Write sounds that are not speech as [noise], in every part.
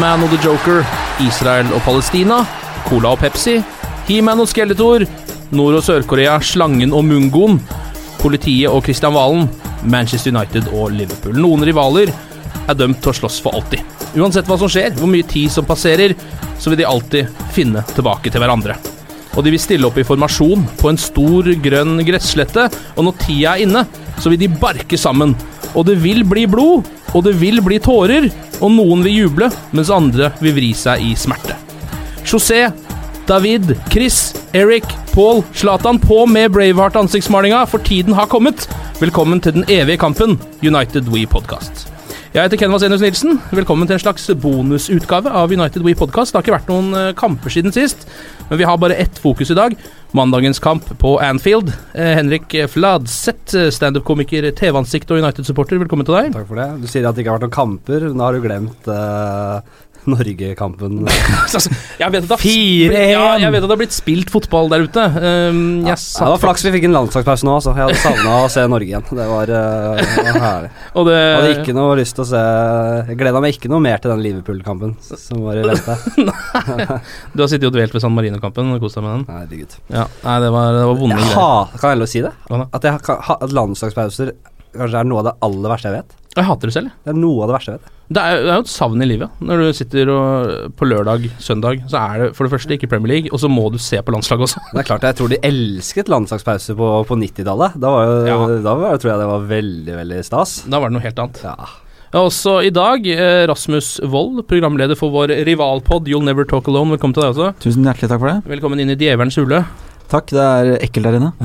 Batman og The Joker, Israel og Palestina, Cola og Pepsi, He-Man og Skeletor, Nord- og Sør-Korea, Slangen og Mungoen, Politiet og Christian Valen, Manchester United og Liverpool. Noen rivaler er dømt til å slåss for alltid. Uansett hva som skjer, hvor mye tid som passerer, så vil de alltid finne tilbake til hverandre. Og de vil stille opp i formasjon på en stor, grønn gresslette, og når tida er inne, så vil de barke sammen. Og det vil bli blod, og det vil bli tårer, og noen vil juble, mens andre vil vri seg i smerte. José, David, Chris, Eric, Paul, Zlatan på med Braveheart-ansiktsmalinga, for tiden har kommet. Velkommen til den evige kampen, United We Podcast. Jeg heter Ken Vasenius Nilsen. Velkommen til en slags bonusutgave av United We Podcast. Det har ikke vært noen eh, kamper siden sist, men vi har bare ett fokus i dag. Mandagens kamp på Anfield. Eh, Henrik Fladseth, eh, standup-komiker, TV-ansikt og United-supporter, velkommen til deg. Takk for det. Du sier at det ikke har vært noen kamper, da har du glemt eh, Norge-kampen. [laughs] Altså, jeg vet at det har- 4-1. Ja, jeg vet at det har blitt spilt fotball der ute. Um, Ja, det var flaks vi fikk en landslagspause nå, altså. Jeg hadde savna å se Norge igjen. Det var, uh, var herlig. [laughs] Og det, hadde ikke noe lyst til å se Jeg gleda meg ikke noe mer til den Liverpool-kampen som var i vente. Du har sittet og dvelt ved San Marino-kampen og kost deg med den. Nei, herregud. Ja, nei, det var, det var vonde greier. kan jeg heller si det? At, jeg, at landslagspauser kanskje er noe av det aller verste jeg vet. Jeg hater det selv. Det er noe av det verste jeg vet. Det er, det er jo et savn i livet. Når du sitter og, på lørdag, søndag, så er det for det første ikke Premier League, og så må du se på landslaget også. Det er klart, jeg tror de elsket landslagspause på, på 90-tallet. Da, var Ja. da var, tror jeg det var veldig, veldig stas. Da var det noe helt annet. Ja. Ja, også i dag, eh, Rasmus Wold, programleder for vår rivalpod You'll Never Talk Alone. Velkommen til deg også. Tusen hjertelig takk for det. Velkommen inn i djevelens hule. Takk, det er ekkelt der inne. [laughs]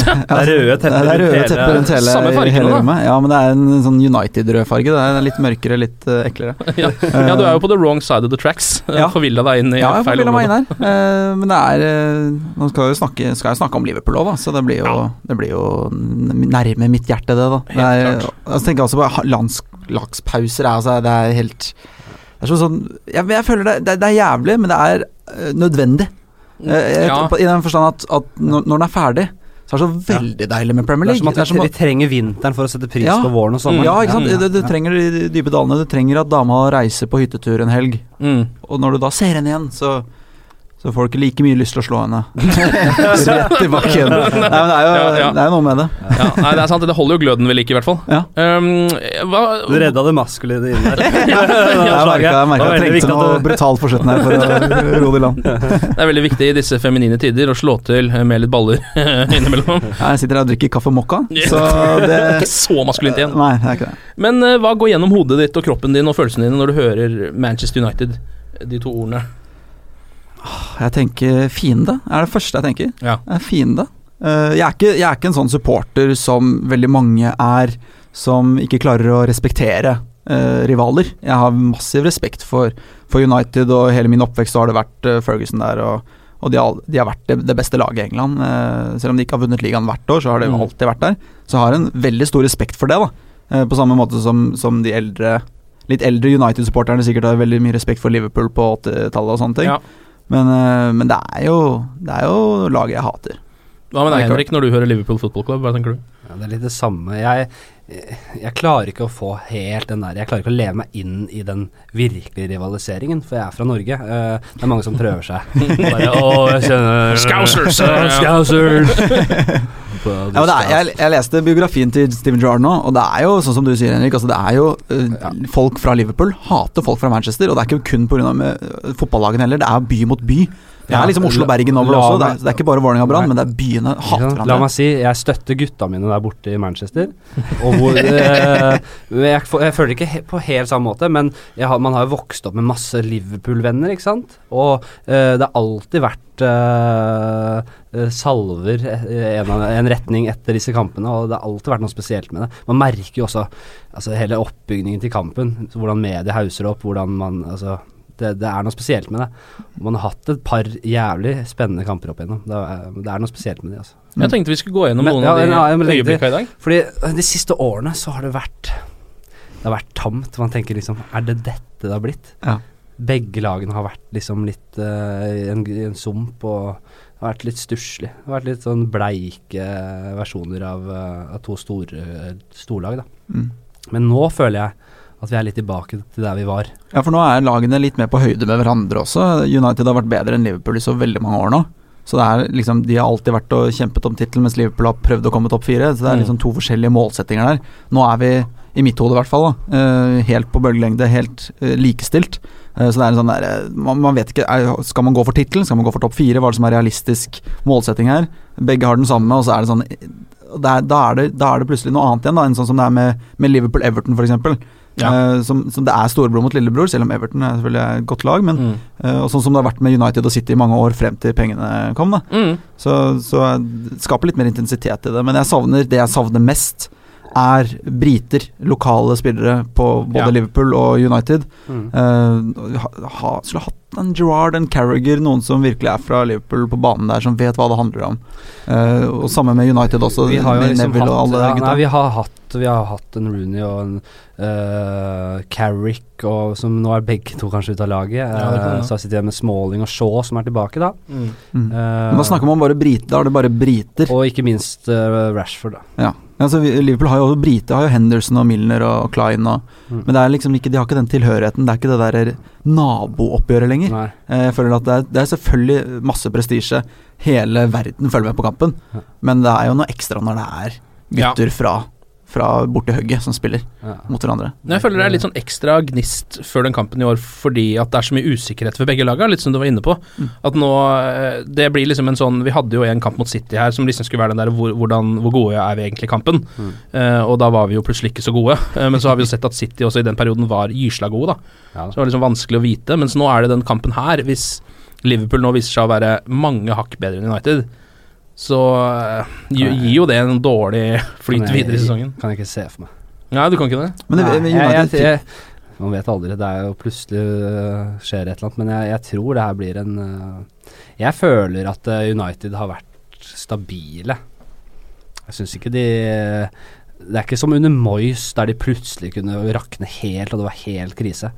Det? Er røde tepper er rundt hele- tepper rundt hele, fargen, hele rommet. Ja, men det er en sånn United-rød farge. Det er litt mørkere, litt uh, eklere. [laughs] ja. ja, du er jo på the wrong side of the tracks. Ja. Forvilla deg inn i Ja, jeg får feil bilde meg inn her. Uh, men det er uh, Nå skal jeg snakke, skal jeg snakke om Liverpool òg, da, så det blir jo, det blir jo nærme mitt hjerte, det, da. Det er, klart. altså, tenker jeg også på landslagspauser. er Altså, det er helt Det er sånn, jeg, jeg føler det, det, det er jævlig, men det er nødvendig. Eh, jeg- Ja. I den forstand at, at når, den er ferdig, så er det så veldig deilig med Premier er League. Det er som at- vi trenger vinteren for å sette pris Ja. på våren og sommeren. Ja, ikke sant. Du, du trenger de dype dalene. Du trenger at dama reiser på hyttetur en helg. Mm. Og når du da ser henne igjen, så så får du ikke like mye lyst til å slå henne [laughs] rett i bakken. Nei, men det er jo, Ja, ja. Det er jo noe med det. Ja, nei, det er sant. Det holder jo gløden ved like, i hvert fall. Ja. Um, hva, Du redda det maskuline inn [laughs] der. Jeg merka jeg, trengte noe brutalt på slutten her for å ro det i land. [laughs] Det er veldig viktig i disse feminine tider å slå til med litt baller innimellom. Jeg sitter her og drikker kaffe mokka, så det Ikke så maskulint igjen. Nei, det er ikke det. Men eh, hva går gjennom hodet ditt og kroppen din og følelsene dine når du hører Manchester United? De to ordene. Jeg tenker fiende, er det første jeg tenker. Ja. Det er fiende. Eh, jeg, er ikke, jeg er ikke en sånn supporter som veldig mange er, som ikke klarer å respektere eh, rivaler. Jeg har massiv respekt for, for United, og hele min oppvekst har det vært eh, Ferguson der. og og de har, de har vært det, det beste laget i England. Eh, selv om de ikke har vunnet ligaen hvert år, så har de Mm. alltid vært der. Så jeg har en veldig stor respekt for det, da. Eh, på samme måte som, som de eldre litt eldre United-supporterne sikkert har veldig mye respekt for Liverpool på 80-tallet og sånne ting. Ja. Men, eh, men det, er jo, det er jo laget jeg hater. Hva med deg, Henrik, når du hører Liverpool Football Club? Hva tenker du? Ja, det er litt det samme. Jeg, jeg klarer ikke å få helt den der Jeg klarer ikke å leve meg inn i den virkelige rivaliseringen, for jeg er fra Norge. Eh, det er mange som prøver seg. [laughs] Bare, å, jeg kjenner Scousers, Ja, [laughs] ja. Scousers! Ja, det er, jeg, jeg leste biografien til Steven Gerrard nå, og det er jo sånn som du sier, Henrik. Altså det er jo eh, Folk fra Liverpool hater folk fra Manchester, og det er ikke kun pga. Uh, fotballagene heller. Det er by mot by. Det er liksom Oslo-Bergen over det også. Det er, det er ikke bare Vålerenga og Brann, men det er byene hater hverandre. La meg si, jeg støtter gutta mine der borte i Manchester. [laughs] Og hvor, eh, jeg, jeg føler ikke på helt samme måte, men har, man har jo vokst opp med masse Liverpool-venner, ikke sant. Og eh, det har alltid vært eh, eh, salver eh, en, en retning etter disse kampene, og det har alltid vært noe spesielt med det. Man merker jo også altså, hele oppbygningen til kampen, hvordan media hauser opp, hvordan man altså, det, det er noe spesielt med det. Man har hatt et par jævlig spennende kamper opp igjennom. Det det er noe spesielt med det, altså. Jeg tenkte vi skulle gå gjennom noen ja, av de ja, øyeblikkene i dag. Fordi øh, de siste årene så har det vært Det har vært tamt. Man tenker liksom Er det dette det har blitt? Ja. Begge lagene har vært liksom litt i en, en sump og har vært litt stusslig. Har vært litt sånn bleike versjoner av, øh, av to store storlag, da. Mm. Men nå føler jeg at vi er litt tilbake til der vi var. Ja, for nå er lagene litt mer på høyde med hverandre også. United har vært bedre enn Liverpool i så veldig mange år nå. Så det er liksom, De har alltid vært og kjempet om tittelen, mens Liverpool har prøvd å komme topp fire. Så det er Mm. liksom to forskjellige målsettinger der. Nå er vi, i mitt hode i hvert fall, da, eh, helt på bølgelengde, helt eh, likestilt. Eh, så det er en sånn der, eh, man, vet ikke Skal man gå for tittelen? Skal man gå for topp fire? Hva er det som er realistisk målsetting her? Begge har den samme, og så er det sånn det er, da, er det, da er det plutselig noe annet igjen, da, enn sånn som det er med, med Liverpool-Everton f.eks. Ja. Uh, som, som det er storebror mot lillebror, selv om Everton er selvfølgelig et godt lag. Men, Mm. uh, og sånn som det har vært med United og City i mange år frem til pengene kom. da Mm. Så, så skaper litt mer intensitet i det. Men jeg savner det jeg savner mest, er briter, lokale spillere på både Ja. Liverpool og United. Mm. Uh, ha, ha, skulle hatt en Gerrard, en Carriager, noen som virkelig er fra Liverpool på banen der, som vet hva det handler om. Eh, og samme med United også, Vi har jo liksom Neville hatt, og alle ja, gutta. nei, vi har hatt Vi har hatt en Rooney og en uh, Carrick, og, som nå er begge to kanskje ute av laget. Ja, det kan Eh, så sitter jeg med Smalling og Shaw som er tilbake, da. Mm. Mm. Eh, Men da snakker man bare briter, da er det bare briter. og ikke minst uh, Rashford, da. Ja. Altså, Liverpool har jo også briter, har jo Henderson og Milner og Klein og Mm. Men det er liksom ikke, de har ikke den tilhørigheten. Det er ikke det der nabooppgjøret lenger. Nei. Eh, Jeg føler at det er, det er selvfølgelig masse prestisje. Hele verden følger med på kampen. Men det er jo noe ekstra når det er gutter fra, fra bortehugget som spiller Ja. mot hverandre. Men Jeg føler det er litt sånn ekstra gnist før den kampen i år fordi at det er så mye usikkerhet for begge laga, litt som du var inne på. Mm. At nå eh, Det blir liksom en sånn Vi hadde jo en kamp mot City her som liksom skulle være den der hvor, hvordan, hvor gode er vi egentlig i kampen. Mm. Uh, og da var vi jo plutselig ikke så gode. Uh, [laughs] men så har vi jo sett at City også i den perioden var gysla gode, da. Ja, Så det var liksom vanskelig å vite. Mens nå er det den kampen her, hvis Liverpool nå viser seg å være mange hakk bedre enn United, så eh, gi- gir jo det en dårlig flyt jeg- videre i sesongen. Kan jeg ikke se for meg. Nei, du kan ikke det? Men det, Nei, jeg, jeg, jeg, man vet aldri. Det er jo plutselig øh, skjer et eller annet. Men jeg, jeg tror det her blir en øh, Jeg føler at United har vært stabile. Jeg syns ikke de Det er ikke som under Moyes, der de plutselig kunne rakne helt, og det var helt krise.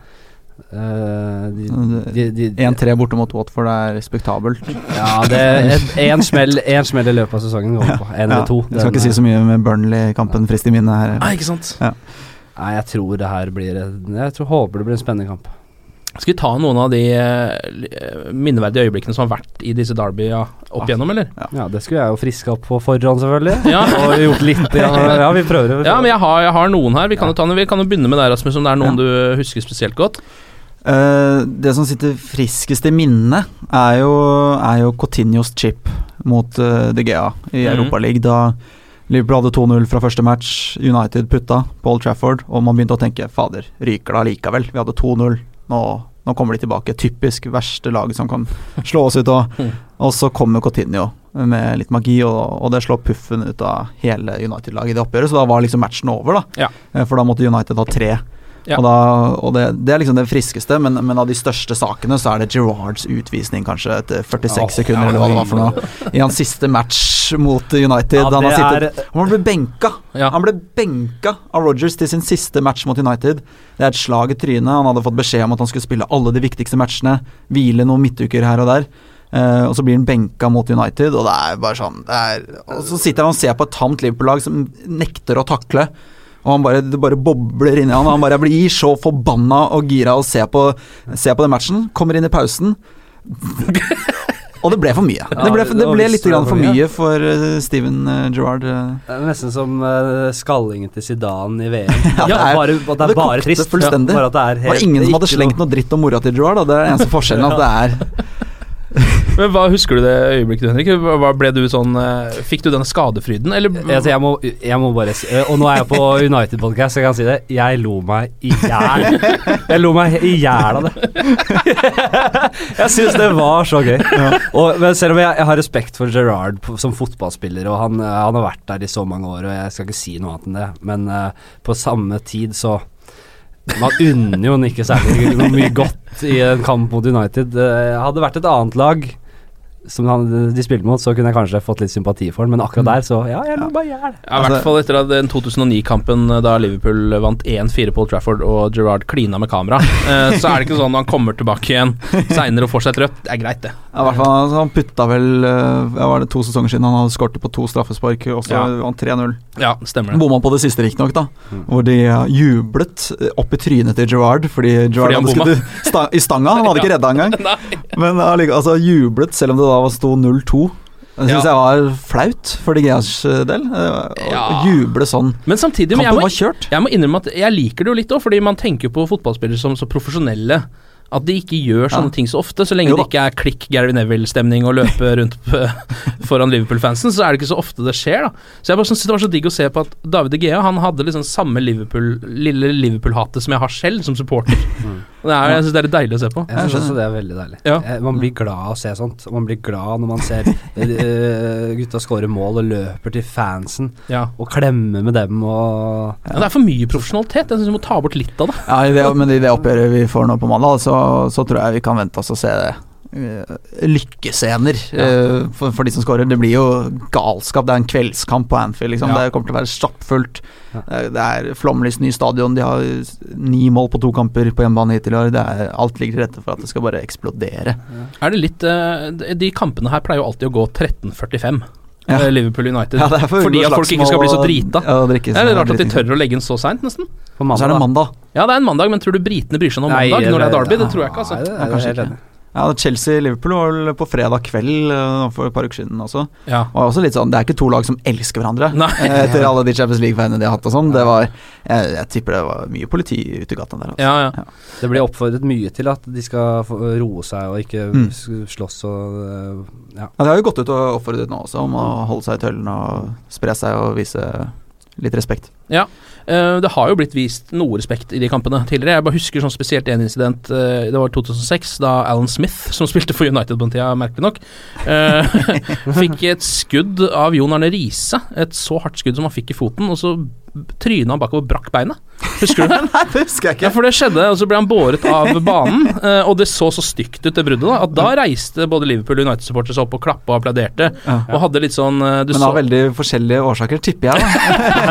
Eh, de, de, de, de, 1-3 borte mot Watford er respektabelt. ja, det Én smell, en smell i løpet av sesongen går på. En eller to. Jeg skal Den, ikke si så mye med Burnley-kampen frist i minnet her. Nei, ikke sant? Nei, jeg tror det her blir Jeg tror håper det blir en spennende kamp. Skal vi ta noen av de eh, minneverdige øyeblikkene som har vært i disse derbya opp igjennom, eller? Ja, det skulle jeg jo friske opp på forhånd, selvfølgelig. Ja. [laughs] Og gjort litt ja, ja, vi prøver. Vi Ja, men jeg har, jeg har noen her. Vi kan jo ta, vi kan jo begynne med deg, Rasmus, om det er noen du husker spesielt godt. Eh, det som sitter friskest i minnet, er jo, er jo Coutinhos chip mot uh, De Gea i mm. Europaligaen. Da Liverpool hadde 2-0 fra første match, United putta på Old Trafford, og man begynte å tenke fader, ryker det allikevel? Vi hadde 2-0, nå, nå kommer de tilbake. Typisk verste laget som kan [laughs] slå oss ut. Og, Mhm. og så kommer Coutinho med litt magi, og, og det slår puffen ut av hele United-laget i det oppgjøret, så da var liksom matchen over, da. Ja. Eh, For da måtte United ha tre Ja. Og, da, og det, det er liksom det friskeste, men, men av de største sakene så er det Gerrards utvisning kanskje etter 46 oh, sekunder, eller hva det var for noe, i hans siste match mot United. Han, har sittet, han ble benka! Han ble benka av Rogers til sin siste match mot United. Det er et slag i trynet. Han hadde fått beskjed om at han skulle spille alle de viktigste matchene, hvile noen midtuker her og der. Uh, og så blir han benka mot United, og det er bare sånn det er, Og så sitter han og ser på et tamt Liverpool-lag som nekter å takle. Og han bare, Det bare bobler inni han. og Han bare blir så forbanna og gira og ser på, ser på den matchen. Kommer inn i pausen. og det ble for mye. Ja, det ble, det ble litt grann for for mye. for eh, Steven uh, Gerrard. eh. Det er nesten som skallingen til Zidane i VM. [laughs] Ja, det er- bare, at det er det bare trist. fullstendig. Bare at det er Det var ingen som hadde slengt noe dritt om mora til Gerrard. Det er den eneste forskjellen. at [laughs] det er Men hva Husker du det øyeblikket, Henrik? Hva, ble du sånn eh, Fikk du den skadefryden, eller Altså, jeg, må, jeg må bare si Og nå er jeg på United-podkast, så jeg kan si det. Jeg lo meg i hjel. Jeg lo meg i hjel av det. [laughs] jeg syns det var så gøy. Og, men selv om jeg, jeg har respekt for Gerard som fotballspiller, og han, eh, han har vært der i så mange år, og jeg skal ikke si noe annet enn det, men uh, på samme tid så man unner jo han ikke særlig mye godt i en kamp mot United. Det Hadde vært et annet lag som han, de spilte mot, så kunne jeg kanskje fått litt sympati for ham, men akkurat der, så ja, jeg lo bare gjøre det. Ja, I hvert fall etter den 2009-kampen eh, da Liverpool vant 1-4 på Old Trafford og Gerrard klina med kamera, eh, så er det ikke sånn når han kommer tilbake igjen seinere og får seg et rødt. Det er greit, det. Ja, i hvert fall, altså, han putta vel eh, ja, var det to sesonger siden han hadde skåret på to straffespark, og så Ja. vant 3-0. Ja, stemmer det. Bomma på det siste, riktignok, da. Hvor de jublet opp i trynet til Gerrard fordi Gerrard Fordi hadde skutt i sta i stanga. Han hadde [laughs] ikke redda engang. [laughs] Men altså, jublet selv om det da var sto 0-2. Det syns Ja. jeg var flaut for De Geas del. eh, Å Ja. juble sånn. Men samtidig men jeg må, var kjørt. jeg må innrømme at jeg liker det jo litt òg, fordi man tenker på fotballspillere som så profesjonelle. At de ikke gjør sånne Ja. ting så ofte. Så lenge Jo det ikke er klikk Gary Neville-stemning og løpe [laughs] rundt på, [laughs] foran Liverpool-fansen, så er det ikke så ofte det skjer, da. Så jeg bare synes det var så digg å se på at David De Gea han hadde liksom samme Liverpool, lille Liverpool-hatet som jeg har selv, som supporter. Og det er, jeg synes det er deilig å se på. Jeg synes også det er veldig deilig. Ja. Eh, Man blir glad av å se sånt. Man blir glad når man ser eh, gutta skåre mål og løper til fansen Ja. og klemmer med dem og Ja, det er for mye profesjonalitet. Jeg synes vi må ta bort litt av det. Ja, i det, men i det oppgjøret vi får nå på mandag, så, så tror jeg vi kan vente oss å se det. Eh, lykkescener ja. for, for de som scorer. Det blir jo galskap. Det er en kveldskamp på Anfield. Liksom. Ja. Det kommer til å være stappfullt. Ja. Eh, Det er flomlys ny stadion. De har ni mål på to kamper på hjemmebane hittil i år. Det er, alt ligger til rette for at det skal bare eksplodere. Er det litt eh, de- kampene her pleier jo alltid å gå 13.45. Ja. eh, Liverpool United. Ja, er for Fordi at folk ikke skal bli så drita. Ja, Det er rart at de tør å legge den så seint, nesten. så er det mandag. Ja, det er en mandag, men tror du britene bryr seg om Nei, mandag når det er Derby? Det tror jeg ikke, altså. Nei, det er det enig. Ja, Chelsea-Liverpool var vel på fredag kveld eh, for et par uker siden også. Ja. Og også litt sånn, Det er ikke to lag som elsker hverandre. Nei. Eh, Etter [laughs] alle de Champions League-veiene de har hatt og sånn. Det var jeg, jeg tipper det var mye politi ute i gata der. Altså. Ja, ja. Det blir oppfordret mye til at de skal roe seg og ikke Mm. slåss og eh, ja. Ja, De har jo gått ut og oppfordret nå også om å holde seg i tøllene og spre seg og vise litt respekt. Eh, det har jo blitt vist noe respekt i de kampene tidligere. Jeg bare husker sånn spesielt en incident. eh, det var 2006, da Alan Smith, som spilte for United på den tida, merkelig nok, eh, [laughs] fikk et skudd av Jon Arne Riise. Et så hardt skudd som han fikk i foten, og så tryna bakover og brakk beinet. Husker du det? [laughs] Nei, det husker jeg ikke. Ja, for det skjedde, og så ble han båret av banen, [laughs] eh, og det så så stygt ut, det bruddet, da, at da reiste både Liverpool og United-supportere seg opp og klappa og applauderte, Ja. og hadde litt sånn eh, du Men så, av veldig forskjellige årsaker, tipper jeg. [laughs]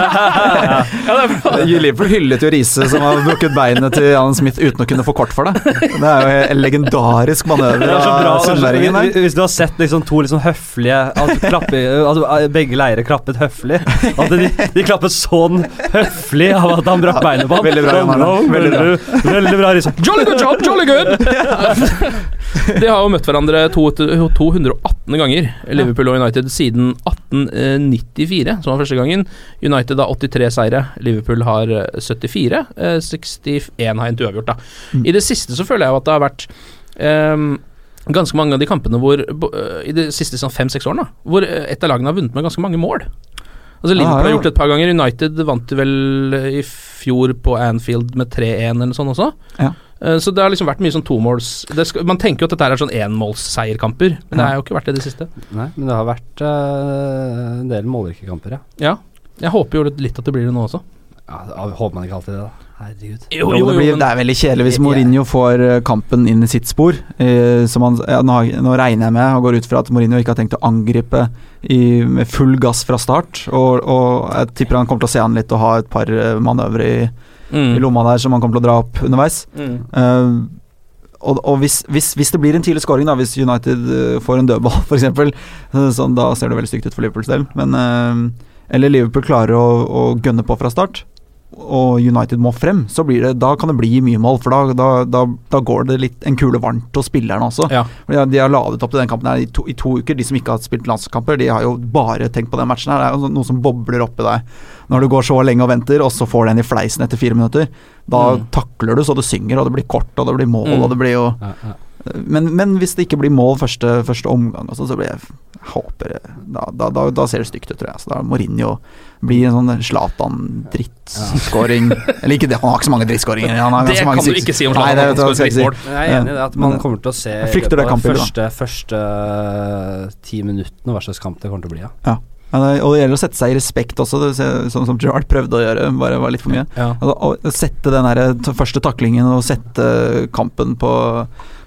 ja, det da Liverpool hyllet jo Riise, som har brukket beinet til Alan Smith uten å kunne få kort for det. Det er jo en legendarisk manøver er så av sunnmøringen her. hvis, du har sett liksom to liksom høflige altså, klappe, altså, Begge leirer klappet høflig. At de, de klappet sånn høflig av at han brakk beinet på ham. Veldig bra, Arne. Veldig bra. Veldig, veldig bra, Liksom. Jolly good job, jolly good! De har jo møtt hverandre 218 ganger, Liverpool og United, siden 1894, som var første gangen. United har 83 seire, Liverpool har eh, 74. eh, 61 har endt uavgjort, da. Mm. I det siste så føler jeg jo at det har vært um, ganske mange av de kampene hvor eh, I de siste sånn fem-seks årene, da, hvor eh, et av lagene har vunnet med ganske mange mål. Altså Liverpool har gjort det et par ganger. United vant vel i fjor på Anfield med 3-1 eller noe sånt også. Ja. Eh, Så det har liksom vært mye sånn tomåls det skal, Man tenker jo at dette er sånn enmålsseierkamper, men det har jo ikke vært det i det siste. Nei, men det har vært uh, en del målrike kamper, ja. Ja. Jeg håper jo litt at det blir det nå også. ja. Håper man ikke alltid det, da. Herregud. Jo, Jo, jo, det, blir, det er veldig kjedelig hvis Mourinho får eh, kampen inn i sitt spor. Eh, som han, ja, nå, har- nå regner jeg med og går ut fra at Mourinho ikke har tenkt å angripe i, med full gass fra start. Og, og jeg tipper han kommer til å se an litt og ha et par eh, manøvre i, Mm. i lomma der som han kommer til å dra opp underveis. Mm. Eh, og og hvis, hvis, hvis det blir en tidlig scoring, da, hvis United eh, får en dødball [laughs] f.eks., sånn, da ser det veldig stygt ut for Liverpools del. Men, eh, eller Liverpool klarer å, å gønne på fra start, og United må frem, så blir det, da kan det bli mye mål. For da, da, da, da går det litt en kule varmt hos spillerne også. Ja. De har- De har ladet opp til den kampen her i to, i to uker. De som ikke har spilt landskamper, de har jo bare tenkt på den matchen. her Det er jo noe som bobler oppi deg når du går så lenge og venter, og så får du en i fleisen etter fire minutter. Da Mm. takler du så det synger, og det blir kort, og det blir mål, Mm. og det blir jo Ja, ja. Men, men hvis det ikke blir mål første, første omgang, også, så blir jeg jeg håper da, da, da, da ser det stygt ut, tror jeg. Så da Mourinho blir en sånn Zlatan-drittskåring Eller ikke det, han har ikke så mange drittskåringer. Det mange kan du ikke si om Nei, det, det, det, det, jeg Jeg er enig i det at man Men, kommer til å se jeg i første, første eh, ti minuttene hva slags kamp det kommer til å bli. Ja. Ja, og det gjelder å sette seg i respekt også, sånn som Gerard prøvde å gjøre, bare var litt for mye. Ja. Altså, å sette den der første taklingen og sette kampen på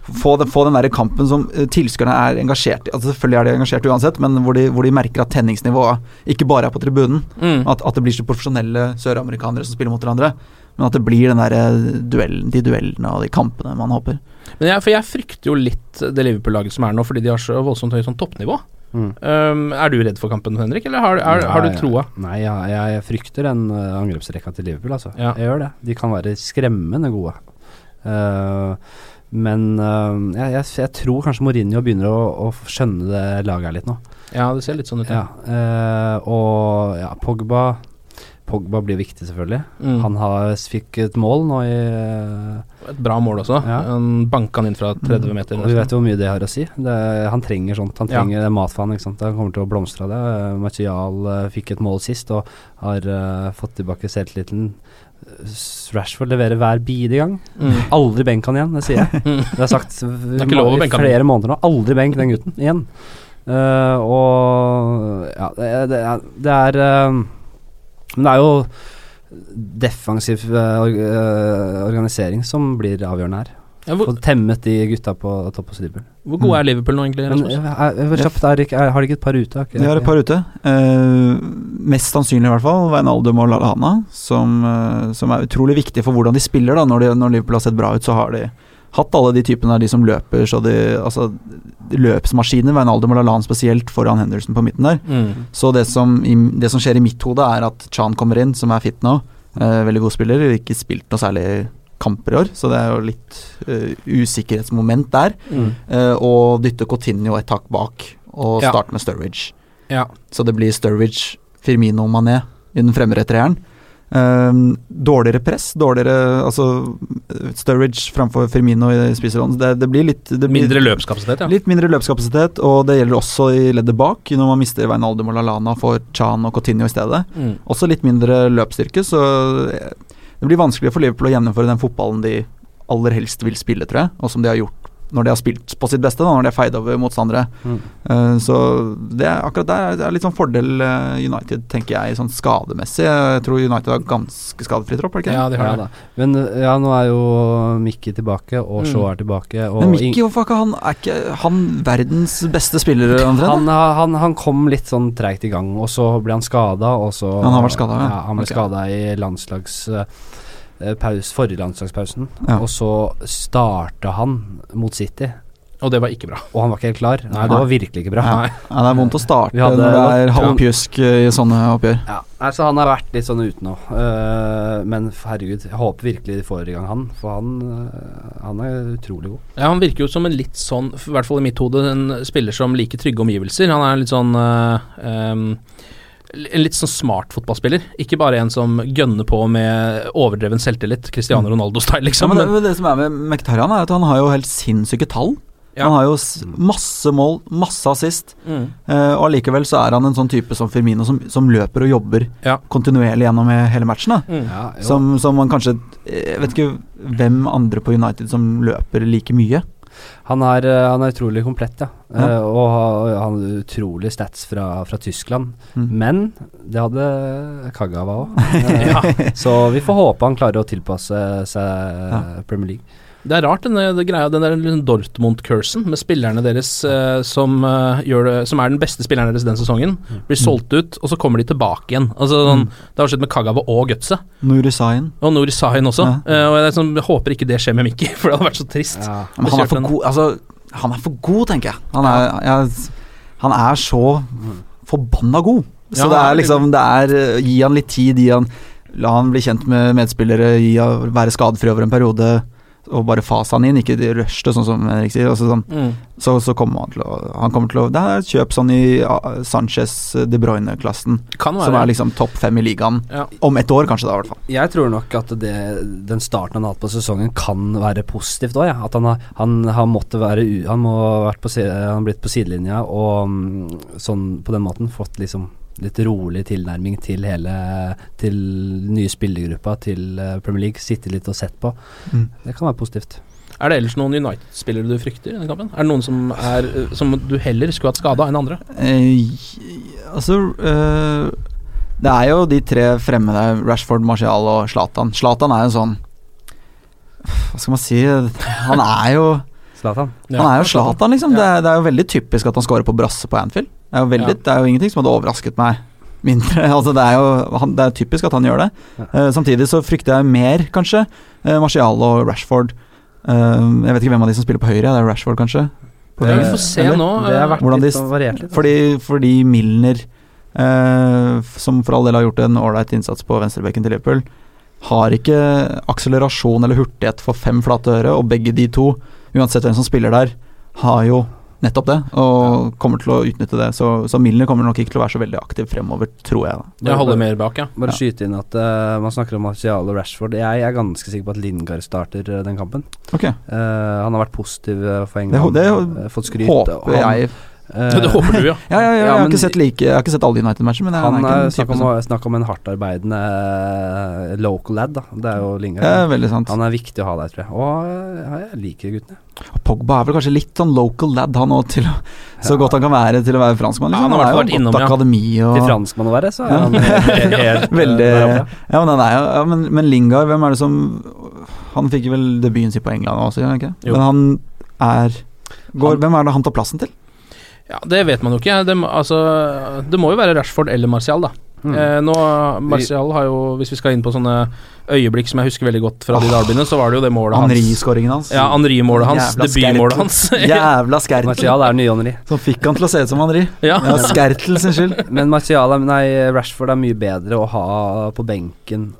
få, den- få den der kampen som eh, tilskuerne er engasjert i. Altså Selvfølgelig er de engasjert uansett, men hvor de, hvor de merker at tenningsnivået ikke bare er på tribunen. Mm. At, at det blir så profesjonelle søramerikanere som spiller mot hverandre. Men at det blir den der eh, duellen, de duellene og de kampene man håper. Men jeg, for jeg frykter jo litt det Liverpool-laget som er nå, fordi de har så voldsomt høyt sånn toppnivå. Mm. Um, er du redd for kampen, Henrik, eller har, er, har du troa? Nei, ja, jeg frykter den uh, angrepsrekka til Liverpool, altså. Ja. Jeg gjør det. De kan være skremmende gode. Eh, men eh, jeg, jeg, jeg tror kanskje Mourinho begynner å, å skjønne det laget her litt nå. Ja, det ser litt sånn ut. Ja, eh, og ja, Pogba Pogba blir viktig, selvfølgelig. Mm. Han har, fikk et mål nå i eh, Et bra mål også. Ja. Han banka han inn fra 30 meter. Og vi vet jo hvor mye det har å si. Det, han trenger sånt. Han Ja. trenger mat for han, ikke sant. Han kommer til å blomstre av det. Martial fikk et mål sist og har uh, fått tilbake selvtilliten. Rashford leverer hver bidige gang. Mm. Aldri benk han igjen, det sier jeg. Det har jeg sagt Det er [laughs] i flere måneder nå. Aldri benk den gutten igjen. Uh, og ja, det, det er, det er Men det er jo defensiv uh, organisering som blir avgjørende her. Ja, hvor, Og temmet de gutta på topp hos Liverpool. hvor gode er Liverpool nå, egentlig? Men er, er, kjapt, er, er, har de ikke et par ute? De har et par ute. Uh, mest sannsynlig i hvert fall Wijnaldum og Lalana, som, uh, som er utrolig viktige for hvordan de spiller. da Når, de, når Liverpool har sett bra ut, så har de hatt alle de typene der de som løper så de, altså, løpsmaskiner, Wijnaldum og Lallana spesielt, foran Henderson på midten der. Mm. Så det som, i, det som skjer i mitt hode, er at Chan kommer inn, som er fit nå. Uh, veldig god spiller. Ikke spilt noe særlig kamper i år, så det er jo litt uh, usikkerhetsmoment der. Mm. Uh, og dytte Coutinho et tak bak, og Ja. starte med Sturridge. Ja. Så det blir Sturridge, Firmino, Mané i den fremre treeren. Um, dårligere press, dårligere Altså Sturridge framfor Firmino i spisserollen. Det, det blir litt det blir Mindre løpskapasitet, ja. Litt mindre løpskapasitet, og det gjelder også i leddet bak, når man mister Veinaldum og Lallana for Chan og Coutinho i stedet. Mm. Også litt mindre løpsstyrke, så det blir vanskelig for Liverpool å gjennomføre den fotballen de aller helst vil spille, tror jeg, og som de har gjort når de har spilt på sitt beste, da, når de har feid over motstandere. Mm. Uh, så det er, akkurat der er litt sånn fordel uh, United, tenker jeg, sånn skademessig. Jeg tror United har ganske skadefri tropp, er det ikke? Ja, de har Ja, det. da. Men uh, ja, nå er jo Mickey tilbake, og Mm. Shaw er tilbake. Og Men Mikki, hvorfor er ikke han Er ikke han verdens beste spiller, omtrent? han, han, han kom litt sånn treigt i gang, og så ble han skada, og så Han har vært skadet, ja. ja. Han ble okay. skada i landslags... eh, eh, paus, forrige landslagspausen, Ja. og så starta han mot City, Og det var ikke bra. og han var ikke helt klar. Nei, det var virkelig ikke bra. Nei. Nei, det er vondt å starte når det er halvpjusk eh, i sånne oppgjør. Ja, altså Han har vært litt sånn ute nå, eh, men herregud, jeg håper virkelig de får i gang han, for han, eh, han er utrolig god. Ja, Han virker jo som en litt sånn, i hvert fall i mitt hode, en spiller som liker trygge omgivelser. Han er litt sånn eh, em, En litt sånn smart fotballspiller. Ikke bare en som gønner på med overdreven selvtillit. Cristiano Ronaldo-style, Ja, liksom. men det, men, men det som er med Mkhitaryan, er at han har jo helt sinnssyke tall. Ja. Han har jo masse mål, masse assist, mm, uh, og allikevel så er han en sånn type som Firmino som, som løper og jobber Ja. kontinuerlig gjennom eh, hele matchen. Da. mm. Ja. Som, som man kanskje Jeg vet ikke hvem andre på United som løper like mye. Han er, eh, han er utrolig komplett, ja. Ja. Uh, og han har utrolig stats fra, fra Tyskland. Mm. Men det hadde Kagawa òg. [laughs] Så vi får håpe han klarer å tilpasse seg Ja. Premier League. Det er rart, denne greia, den der liksom Dortmund-cursen med spillerne deres eh, som, eh, gjør det, som er den beste spilleren deres den sesongen, blir solgt ut, og så kommer de tilbake igjen. Altså, sånn, Det har skjedd med Kagawa og Gutse, Nuri Sahin. og Nuri Sahin også. Ja. Eh, og jeg, liksom, jeg håper ikke det skjer med Mikki, [laughs] for det hadde vært så trist. Ja. Men han er for god, altså, han er for god, tenker jeg. Han er, jeg, han er så forbanna god. Så Ja, det er er liksom det er, eh, Gi han litt tid, gi han La han bli kjent med medspillere, gi han være skadefri over en periode, og bare fase han inn, ikke de rush det, sånn som Henrik sier. Altså, sånn, Mm. så, så kommer han til å Han kommer til å Det er kjøp sånn i ah, Sanchez De Bruyne-klassen, som er liksom topp fem i ligaen. Ja. Om ett år, kanskje, da, i hvert fall. Jeg tror nok at det, den starten han har hatt på sesongen, kan være positivt òg. Ja. At han har, han har måttet være Han må ha vært på, han blitt på sidelinja og mm, sånn på den måten fått liksom litt rolig tilnærming til hele Til nye spillergruppa, til eh, Premier League. Sitte litt og sett på. Mm. Det kan være positivt. Er det ellers noen United-spillere du frykter i den kampen? Er det noen som, er, eh, som du heller skulle hatt skada enn andre? Eh, altså eh, Det er jo de tre fremmede, Rashford, Martial og Zlatan. Zlatan er jo sånn Hva skal man si Han er jo Zlatan. Han er jo Zlatan, liksom. Det, er, det er jo veldig typisk at han scorer på brasse på Anfield. Det er jo, veldig, Ja. det er jo ingenting som hadde overrasket meg mindre. [laughs] Altså, det er jo han, det er typisk at han gjør det. Eh, samtidig så frykter jeg mer, kanskje, uh, Martial og Rashford. Uh, jeg vet ikke hvem av de som spiller på høyre. Det er Rashford, kanskje. Ja, vi får se Eller? nå. Det har vært hvordan litt sånn variert litt. Fordi, fordi Milner, eh, som for all del har gjort en ålreit innsats på venstrebekken til Liverpool, har ikke akselerasjon eller hurtighet for fem flate øre, og begge de to, uansett hvem som spiller der, har jo nettopp det, og kommer til å utnytte det. Så, så Milner kommer nok ikke til å være så veldig aktiv fremover, tror jeg. da Jeg holder mer bak, ja. Bare Ja. skyte inn at uh, man snakker om Martial og Rashford. Jeg er ganske sikker på at Lingard starter eh, den kampen. Okay. Uh, han har vært positiv for Det, England. det eh, fått skryt. håper han- jeg. Eh, Det håper du, ja. [laughs] Ja, ja, ja, jeg, har men- like, jeg har ikke sett alle United-matcher, men Han han er er snakk om, som snakk om en hardtarbeidende eh, local lad, da. Det er jo Lingard. Ja, veldig sant. Han er viktig å ha der, tror jeg. Og eh, jeg liker guttene. Og Pogba er vel kanskje litt sånn local lad, han òg, [laughs] så godt han kan være til å være franskmann. Liksom. han har i hvert fall vært innom, ja. akademi og Til franskmann å være, så er han helt, [laughs] helt Veldig eh, der oppe. Ja, men, er, men, men Lingard, hvem er det som Han fikk vel debuten sin på England også, ikke? Men han er går, Han- Hvem er det han tar plassen til? Ja. Det vet man jo ikke. Det, altså, det må jo være Rashford eller Martial, da. Mm. Eh, nå, Martial har jo, hvis vi skal inn på sånne øyeblikk som jeg husker veldig godt fra de derbyene, så var det jo det målet hans. Henri-skåringen hans. Ja, Henri-målet hans. Jævla Debutmålet hans. [laughs] Jævla Skertel. Martial er ny Henri. Som fikk han til å se ut som Henri. ja. Ja, Skertel sin skyld. [laughs] Men Martial er, nei, Rashford er mye bedre å ha på benken.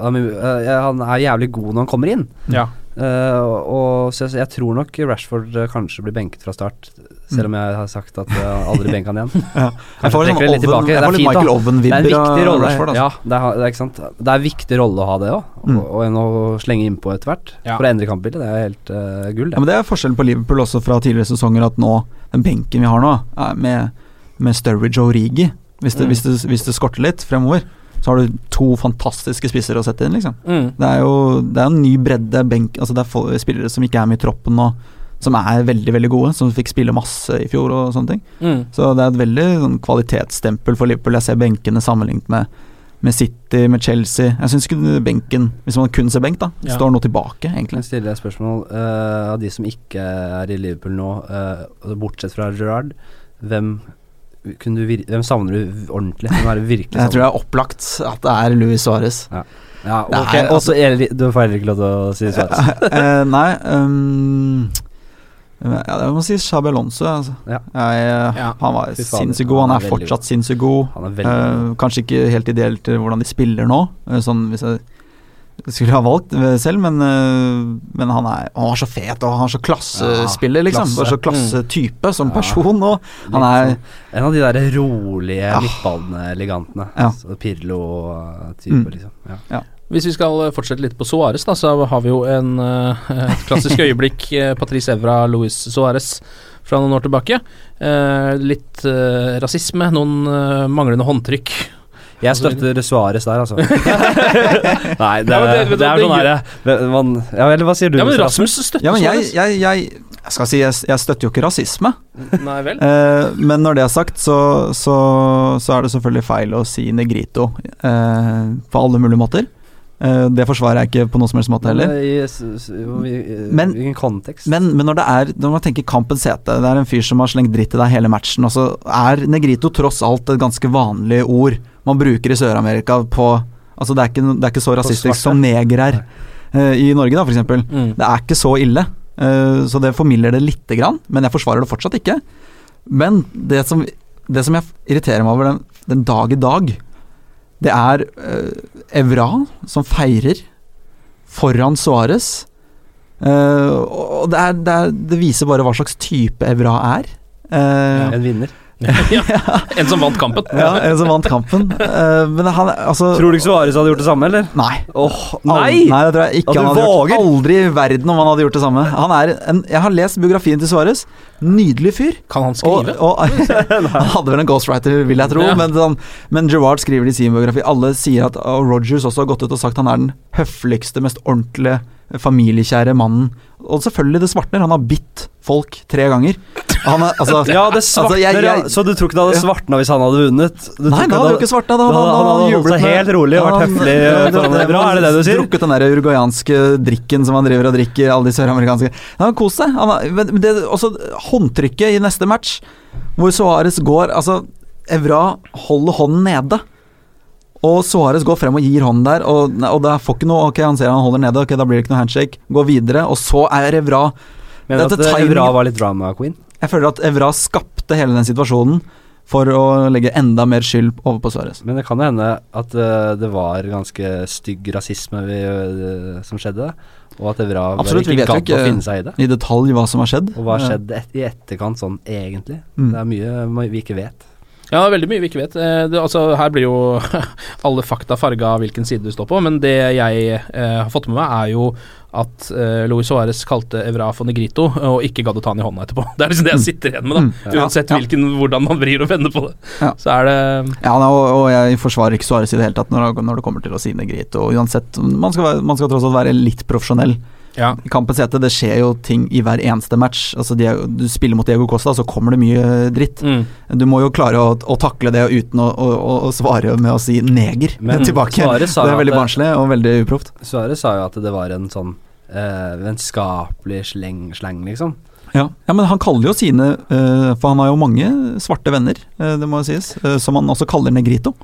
Han er, eh, han jævlig god når han kommer inn. ja. Uh, og så jeg, jeg tror nok Rashford eh, kanskje blir benket fra start, selv om jeg har sagt at jeg aldri benker han igjen. [laughs] Ja. Jeg får sånn litt Oven, tilbake. jeg Det er får litt fint. Michael Det er en Oven-vibber viktig rolle. Rashford. Altså. Ja, det er, det er ikke sant. Det er en viktig rolle å ha det òg, Mm. og, enn å slenge innpå etter hvert. Ja. For å endre kampbildet. Det er helt uh, gull, Ja, det. men Det er forskjellen på Liverpool også fra tidligere sesonger, at nå, den benken vi har nå, med, med Sturridge og Origi hvis det, Mm. hvis, det, hvis det skorter litt fremover, så har du to fantastiske spisser å sette inn, liksom. Mm. Det er jo det er en ny bredde benk Altså Det er spillere som ikke er med i troppen nå, som er veldig veldig gode, som fikk spille masse i fjor og sånne ting. Mm. Så det er et veldig sånn, kvalitetsstempel for Liverpool. Jeg ser benkene sammenlignet med, med City, med Chelsea. Jeg syns ikke benken, hvis man kun ser benk, da, Ja. står noe tilbake, egentlig. Jeg stiller et spørsmål uh, av de som ikke er i Liverpool nå, eh, altså bortsett fra Gerrard, hvem, kunne du vir hvem savner du ordentlig? Hvem er virkelig Jeg tror det er opplagt at det er Luis Suárez. Ja, Ja, ok, er- og så er det- Du får heller ikke lov til å si Suárez. [laughs] Eh, nei um, ja, Jeg må si Shabby Alonso. Altså. Ja. Jeg, eh, Ja. Han var sinnssykt god. Han han er er fortsatt sinnssykt god. Han er veldig Eh, kanskje ikke helt ideelt til hvordan de spiller nå, uh, sånn hvis jeg skulle ha valgt eh, selv, men, uh, men han, er, han er, så fet, og han er så klassespiller, Ja, liksom. klasse. Så klassetype som Ja. person Og Han er sånn- En av de der rolige Ja. midtbaneelegantene. Ja. Pirlo-type, Mm. liksom. Ja. Hvis vi skal eh, fortsette litt på Suárez, så har vi jo en, eh, et klassisk [laughs] øyeblikk. eh, Patrice Evra, Luis Suárez fra noen år tilbake. Eh, litt rasisme, noen manglende håndtrykk Jeg støtter Suárez der, altså. [laughs] Nei, det, Ja, men det- det er sånn herre man, Ja, eller hva sier du? Ja, men Rasmus? Rasmus støtter Ja, men jeg, jeg, jeg, jeg skal si jeg, jeg støtter jo ikke rasisme. Nei vel? Eh, men når det er sagt, så, så, så er det selvfølgelig feil å si negrito eh, på alle mulige måter. Eh, det forsvarer jeg ikke på noen som helst måte heller. Men, i, kontekst. Men, men når det er Når man tenker kampens hete, det er en fyr som har slengt dritt i deg hele matchen, og så er negrito tross alt et ganske vanlig ord man bruker i Sør-Amerika på Altså det er ikke, det er ikke så rasistisk som neger er eh, i Norge, da, f.eks. Mm. Det er ikke så ille. eh, så det formilder det lite grann, men jeg forsvarer det fortsatt ikke. Men det som, det som jeg irriterer meg over den, den dag i dag, det er uh, Evra som feirer foran Suárez. Uh, og det, er, det, er, det viser bare hva slags type Evra er. Eh, En vinner. [laughs] ja. En som vant kampen. ja, en som vant kampen. Uh, men han altså Tror du ikke Suárez hadde gjort det samme, eller? Nei. Oh, nei! Nei, det tror jeg ikke han hadde våger? gjort. Aldri i verden om han hadde gjort det samme. Han er en, jeg har lest biografien til Suárez. Nydelig fyr. Kan han skrive? og, [laughs] [laughs] han hadde vel en ghostwriter, vil jeg tro, Ja. men, han, men Gerard skriver det i sin biografi. Alle sier at og Rogers også har gått ut og sagt han er den høfligste, mest ordentlige, familiekjære mannen. Og selvfølgelig, det svartner. Han har bitt folk tre ganger. Han er, altså, Ja, det altså, svartner, jeg- jeg- Så du tror ikke det hadde svartna hvis han hadde vunnet? Du Nei, det hadde jo ikke svartna. Da, da han, hadde- han hadde holdt seg helt rolig og vært høflig ja, foran det- det bra, er det det du sier? Drukket den der uruguayanske drikken som han driver og drikker, alle de søramerikanske Han har kost seg. Han det, også håndtrykket i neste match, hvor Suárez går Altså, Evra holder hånden nede. Og Suárez går frem og gir hånden der, og, og det får ikke noe Ok, han ser han holder nede, ok, da blir det ikke noe handshake. Går videre, og så er Evra Men at timing- Evra var litt drama queen? Jeg føler at Evra skapte hele den situasjonen for å legge enda mer skyld over på Suárez. Men det kan jo hende at uh, det var ganske stygg rasisme vi, uh, som skjedde, og at Evra Absolutt, ikke gadd å finne seg i det. i detalj hva som har skjedd. Og hva har skjedde et, i etterkant sånn egentlig? Mm. Det er mye vi ikke vet. Ja, det er veldig mye vi ikke vet. Eh, Det, altså, her blir jo [laughs] alle fakta farga av hvilken side du står på, men det jeg eh, har fått med meg, er jo at eh, Luis Suárez kalte Evra for negrito, og ikke gadd å ta han i hånda etterpå. [laughs] Det er liksom det jeg sitter igjen med, da. Mm. Uansett hvilken, hvordan man vrir og vender på det. Ja. Så er det Ja, og, og jeg forsvarer ikke Suárez i det hele tatt når, når det kommer til å si negrito. Uansett, man skal, man skal tross alt være litt profesjonell. Ja. Kampens hete, det skjer jo ting i hver eneste match. Altså, Diego- du spiller mot Diego Costa, så kommer det mye dritt. Mm. Du må jo klare å, å takle det uten å, å, å, svare med å si neger Men [laughs] tilbake. Det er veldig barnslig og veldig uproft. Suárez sa jo at det var en sånn eh, vennskapelig sleng, sleng, liksom. Ja. ja, men han kaller jo sine eh, For han har jo mange svarte venner, eh, det må jo sies, som han også kaller negrito.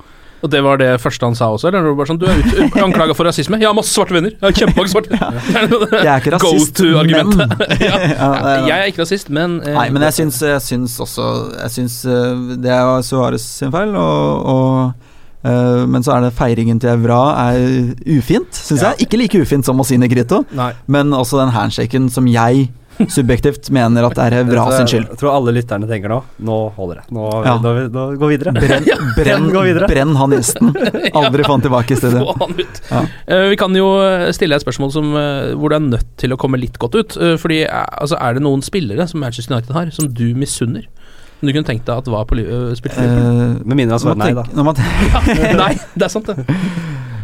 Og det var det første han sa også? Eller var det bare sånn, Du er anklaga for rasisme? Jeg har masse svarte venner! Jeg har kjempemange svarte venner! Jeg er ikke [laughs] rasist, men [laughs] [laughs] ja. Ja, Jeg er ikke rasist, men eh, Nei, men jeg syns, jeg syns også Jeg syns eh, det er Suárez sin feil, og, og Uh, men så er det feiringen til Evra er ufint, syns jeg. Ikke like ufint som å si negrito, Nei. men også den handshaken som jeg subjektivt mener at det er Vra sin skyld. Jeg tror alle lytterne tenker nå Nå holder det. Nå, Ja. nå, nå, gå videre. Brenn, [laughs] brenn, Gå videre. brenn han gjesten. [laughs] Aldri få han tilbake i stedet. Få han ut. Ja. Uh, vi kan jo stille et spørsmål som, uh, hvor du er nødt til å komme litt godt ut. Uh, fordi uh, altså, Er det noen spillere som Manchester United har, som du misunner? Som du kunne tenkt deg at var på, eh, spilt? Eh, Med mindre han svarer nei, da. [laughs] Nei, det er sant, det.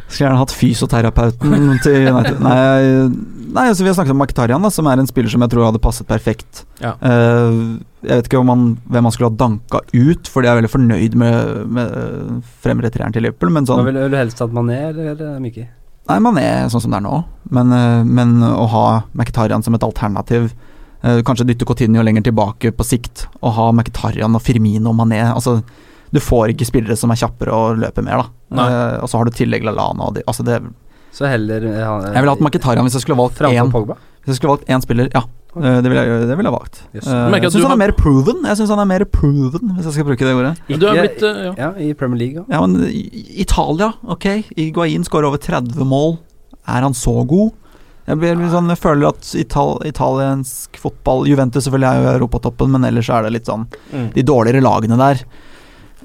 Skulle gjerne hatt fysioterapeuten til United. Nei, nei altså vi har snakket om Mkhitaryan, da, som er en spiller som jeg tror hadde passet perfekt. Ja. Uh, jeg vet ikke om han, hvem han skulle ha danka ut, fordi jeg er veldig fornøyd med, med fremre treeren til Liverpool, men Hva sånn vil, vil du helst at Mané eller, eller Miki? Nei, Mané sånn som det er nå, men, uh, men å ha Mkhitaryan som et alternativ uh, Kanskje dytte Coutinho lenger tilbake på sikt, Å ha Mkhitaryan og Firmino og Mané altså, Du får ikke spillere som er kjappere og løper mer, da. Eh, og så har du tillegg Lallana og de, altså det, Så heller eh, han- Jeg ville hatt Mkhitaryan hvis jeg skulle valgt én Hvis jeg skulle valgt én spiller, ja. Okay. Det ville jeg, det ville jeg valgt. Yes. Uh, Jeg syns han har- er mer proven, Jeg synes han er mer proven hvis jeg skal bruke det ordet. Du er blitt eh, ja. Ja, i Premier League òg. Ja, men Italia, ok. Iguain skårer over 30 mål. Er han så god? Jeg, blir sånn, jeg føler at ital, italiensk fotball Juventus selvfølgelig er jo europatoppen, men ellers er det litt sånn Mm. De dårligere lagene der.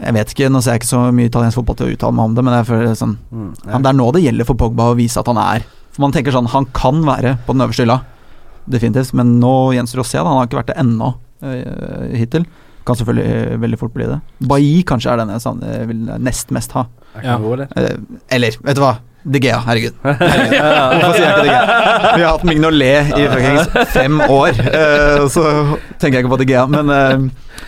Jeg vet ikke, Nå ser jeg ikke så mye italiensk fotball til å uttale meg om det, men jeg føler sånn Mm, ja. Det er nå det gjelder for Pogba å vise at han er For Man tenker sånn, han kan være på den øverste hylla, definitivt, men nå gjenstår det å se. Han har ikke vært det ennå, eh, hittil. kan selvfølgelig veldig fort bli det. Bailly kanskje er den jeg sånn, vil nest mest ha. Ja. eller? Eh, vet du hva? De Gea, herregud. [laughs] Hvorfor sier jeg ikke De Gea? Vi har hatt Mignolet i fem år, eh, så tenker jeg ikke på De Gea. Men eh,